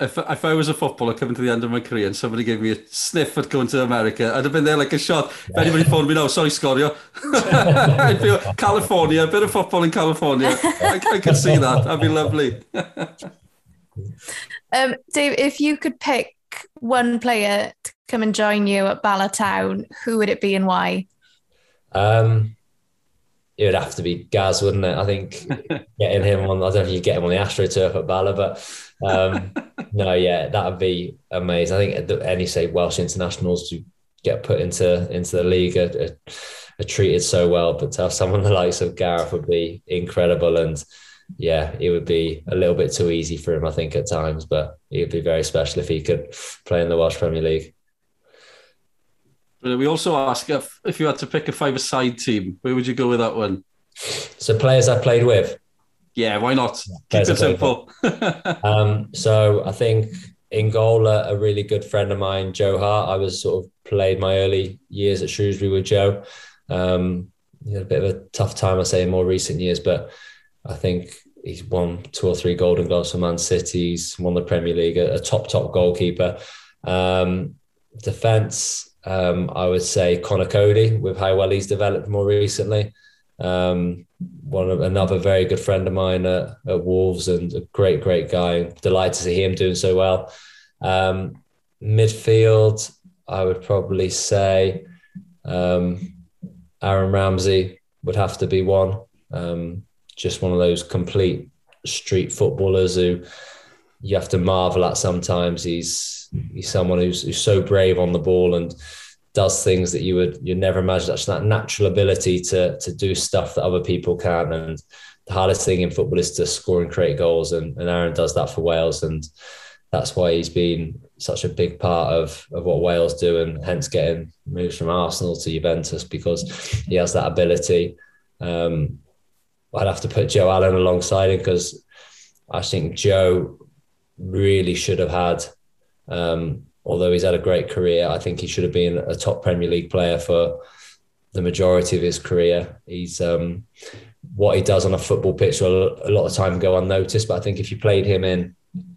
if, if I was a footballer coming to the end of my career and somebody gave me a sniff at going to America, I'd have been there like a shot. If anybody phoned me, no, sorry, Sgorio. *laughs* I'd be California, a bit of football in California. I, I could see that. That'd be lovely. *laughs* um, Dave, if you could pick one player to come and join you at Bala Town, who would it be and why? Um, it would have to be Gaz, wouldn't it? I think *laughs* getting him on, I don't know if you get him on the AstroTurf at Bala, but um, no, yeah, that would be amazing. I think any say Welsh internationals to get put into into the league are, are, are, treated so well, but to have someone *laughs* the likes of Gareth would be incredible. And yeah, it would be a little bit too easy for him, I think, at times, but it would be very special if he could play in the Welsh Premier League. We also ask if, if you had to pick a five-a-side team, where would you go with that one? So players I played with. Yeah, why not? Keep it simple. *laughs* um, so I think in goal, a, a, really good friend of mine, Joe Hart. I was sort of played my early years at Shrewsbury with Joe. Um, he had a bit of a tough time, I say, in more recent years, but I think he's won two or three Golden Gloves for Man City. He's won the Premier League, a, a top, top goalkeeper. Um, defense, um, I would say Connor Coady with how well he's developed more recently. Um, one of another very good friend of mine at, at, Wolves and a great, great guy. Delighted to see him doing so well. Um, midfield, I would probably say um, Aaron Ramsey would have to be one. Um, just one of those complete street footballers who you have to marvel at sometimes. He's he's someone who's who's so brave on the ball and does things that you would you never imagine. That's that natural ability to to do stuff that other people can. And the hardest thing in football is to score and create goals. And, and Aaron does that for Wales, and that's why he's been such a big part of of what Wales do, and hence getting moves from Arsenal to Juventus because he has that ability. Um, I'd have to put Joe Allen alongside him because I think Joe really should have had um, although he's had a great career, I think he should have been a top Premier League player for the majority of his career. He's um, what he does on a football pitch will a lot of time go unnoticed. But I think if you played him in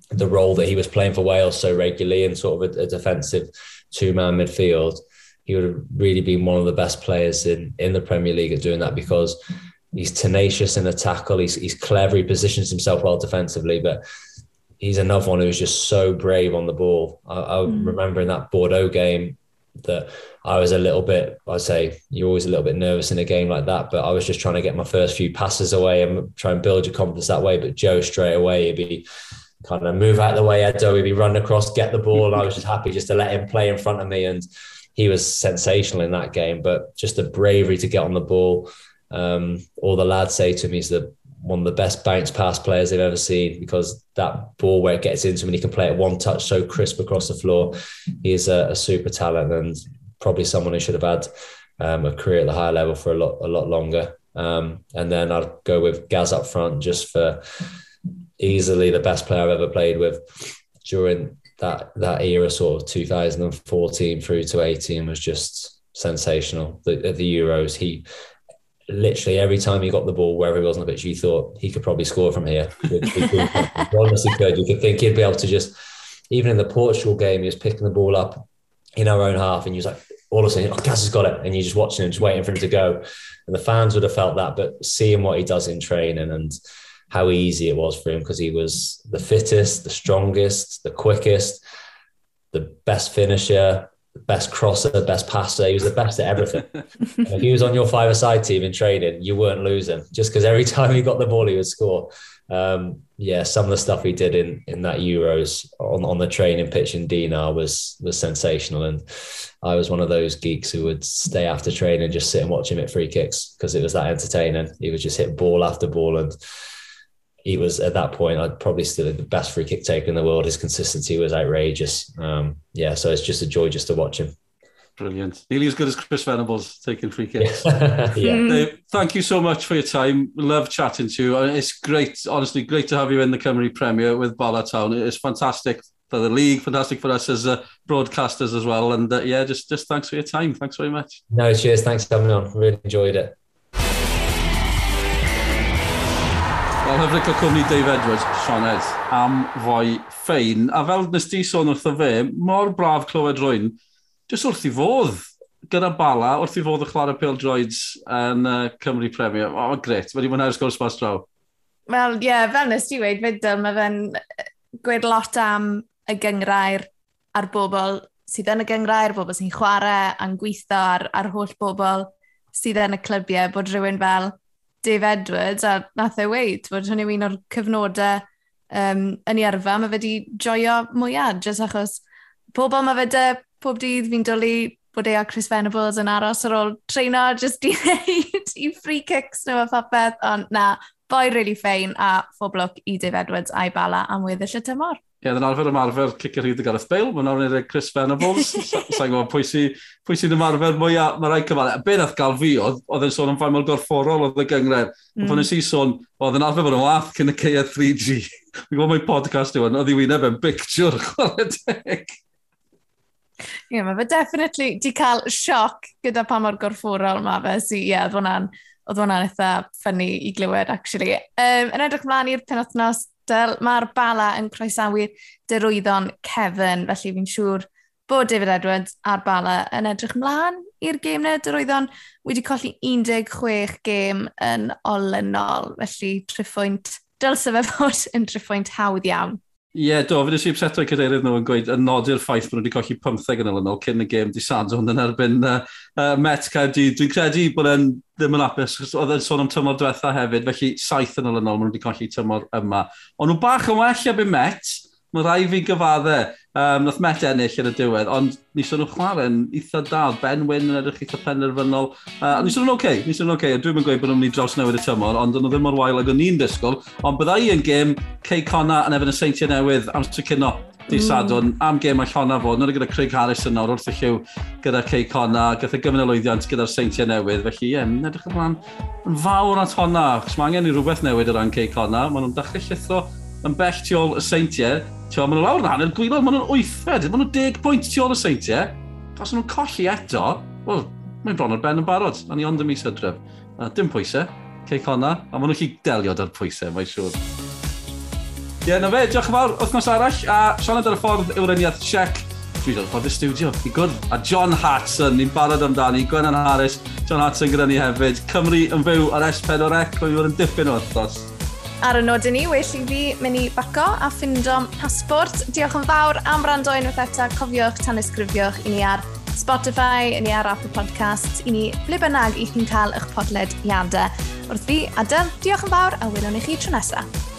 the role that he was playing for Wales so regularly in sort of a, a defensive two man midfield, he would have really been one of the best players in in the Premier League at doing that because he's tenacious in the tackle. He's he's clever. He positions himself well defensively, but he's another one who's just so brave on the ball. I, I mm. remember in that Bordeaux game that I was a little bit, I'd say you're always a little bit nervous in a game like that, but I was just trying to get my first few passes away and try and build your confidence that way. But Joe straight away, he'd be kind of move out of the way, Edo, he'd be running across, get the ball. And I was just happy just to let him play in front of me. And he was sensational in that game, but just the bravery to get on the ball. Um, all the lads say to me is that one of the best bounce pass players they've ever seen because that ball where it gets into him and he can play it one touch so crisp across the floor. He is a, a super talent and probably someone who should have had um, a career at the higher level for a lot a lot longer. Um, and then I'd go with Gaz up front just for easily the best player I've ever played with during that that era, sort of 2014 through to 18 was just sensational. The, the Euros, he literally every time he got the ball wherever he was on the pitch, you thought he could probably score from here. *laughs* honestly could. You could think he'd be able to just, even in the Portugal game, he was picking the ball up in our own half, and you was like, all of a sudden, oh, Gaz has got it, and you're just watching him, just waiting for him to go. And the fans would have felt that, but seeing what he does in training and how easy it was for him because he was the fittest, the strongest, the quickest, the best finisher, best crosser, best passer. He was the best at everything. *laughs* if he was on your five-a-side team in training, you weren't losing just because every *laughs* time he got the ball, he would score. Um, yeah, some of the stuff he did in in that Euros on, on the training pitch in Dinard was was sensational, and I was one of those geeks who would stay after training and just sit and watch him at free kicks because it was that entertaining. He would just hit ball after ball and he was at that point, I'd probably still the best free kick taker in the world. His consistency was outrageous. Um, yeah, so it's just a joy just to watch him. Brilliant. Nearly as good as Chris Venables taking free kicks. *laughs* yeah. Dave, thank you so much for your time. Love chatting to you. It's great, honestly, great to have you in the Cymru Premier with Bala Town. It's fantastic for the league, fantastic for us as uh, broadcasters as well. And uh, yeah, just just thanks for your time. Thanks very much. No, cheers. Thanks for having me on. Really enjoyed it. Wel, hyfryd o cwmni Dave Edwards, Sioned, am fwy ffein. A fel nes di sôn wrtho fe, mor braf clywed rwy'n, jyst wrth i fodd gyda bala, wrth i fodd y Clara pil Droids yn uh, Cymru Premier. O, oh, gret, wedi mwynhau'r sgwrs pas draw. Wel, ie, yeah, fel nes ti wedi, fyd, mae fe'n gweud lot am y gyngrair a'r bobl sydd yn y gyngrair, bobl sy'n chwarae a'n gweithio ar, ar holl bobl sydd yn y clybiau, bod rhywun fel Dave Edwards, a nath e weid bod hwn yw un o'r cyfnodau um, yn ei arfa, mae fe wedi joio mwyaf, jyst achos pobl mae fe de, pob dydd fi'n dwlu bod e a Chris Venables yn aros ar ôl treino, jyst i wneud *laughs* i free kicks nhw a phapeth, ond na, boi really ffein a phob look i Dave Edwards a'i bala am weddill y tymor. Ie, yeah, yn arfer ymarfer cicio rhyd y Gareth Bale, mae'n nawr wneud Chris Venables, *laughs* sa'n gwybod pwy sy'n pwy sy ymarfer mwyaf, mae rai cyfadau. Be nath gael fi, oedd yn sôn am ffaimol gorfforol oedd y gyngred. Mm. Pan nes i sôn, oedd yn arfer bod yn wath cyn y ceia 3G. *laughs* Fi'n gwybod mae'n podcast yw, oedd i wyneb yn bictiwr *laughs* chwarae deg. Ie, yeah, mae fe definitely di cael sioc gyda pa mor gorfforol mae fe, so ie, yeah, oedd hwnna'n oedd hwnna'n eitha ffynnu i glywed, actually. Um, yn edrych mlaen i'r penwthnos Dyl, Mae'r bala yn croesawu dirwyddon Kevin, felly fi'n siŵr bod David Edwards a'r bala yn edrych mlaen i'r gêm neu dirwyddon wedi colli 16 gêm yn olynol, felly triffwynt, dylse fe *laughs* fod yn triffwynt hawdd iawn. Ie, yeah, do, fyddes i upseto i cadeirydd nhw yn gweud yn nodi'r ffaith bod nhw wedi colli 15 yn olynol cyn y gêm di Sanson yn erbyn uh, uh, Met Caerdydd. Dwi'n credu bod e'n ddim yn apus, oedd e'n sôn am tymor diwetha hefyd, felly saith yn olynol maen nhw wedi colli tymor yma. Ond nhw bach yn well a byd Met, mae rai fi gyfaddau. Um, nath Met ennill yn y diwedd, ond nis sôn nhw'n chwarae'n eitha da, Ben Wyn yn edrych eitha penderfynol. Uh, nis sôn nhw'n oce, okay, nis sôn nhw'n oce, okay. dwi'n mynd gweud bod nhw'n mynd i draws newid y tymor, ond nhw ddim mor wael ag o'n i'n disgwyl, ond bydda i yn gêm Cey Conna yn efo'n y seintiau newydd amser cynno di mm. sadwn am gêm all honna fod. Nw'n gyda Craig Harris yn nawr wrth y lliw gyda Cey Conna, gyda gyfnod lwyddiant gyda'r seintiau newydd. Felly ie, yeah, edrych ymlaen yn fawr at honna, chos mae angen i rhywbeth newid o ran Cey Conna. Maen nhw'n dechrau llithro yn bell tu ôl y seintiau. Tio, maen nhw lawr na yn gwylod, maen nhw'n wythfed, maen nhw'n deg pwynt tu ôl y seintiau. Os nhw'n colli eto, wel, mae'n bron o'r ben yn barod, a ni ond y mis hydref. A dim pwysau, ceic honna, a maen nhw'n chi delio da'r pwysau, mae'n siŵr. Ie, yeah, na fe, diolch yn fawr wythnos arall, a siarad ar y ffordd ewreniaeth Czech dwi dod ffordd y studio i gwrdd. A John Hartson, ni'n barod amdani, Gwennan Harris, John Hartson gyda ni hefyd. Cymru yn fyw ar S4C, rwy'n yn dipyn o wythnos. Ar y nod yn ni, well i fi mynd i baco a ffindo passport. Diolch yn fawr am rando unwaith eto. Cofiwch tan ysgrifiwch i ni ar Spotify, i ni ar Apple Podcasts, i ni ble bynnag i chi'n cael eich podlediadau. Wrth fi, Adel, diolch yn fawr a welwn i chi tro nesaf.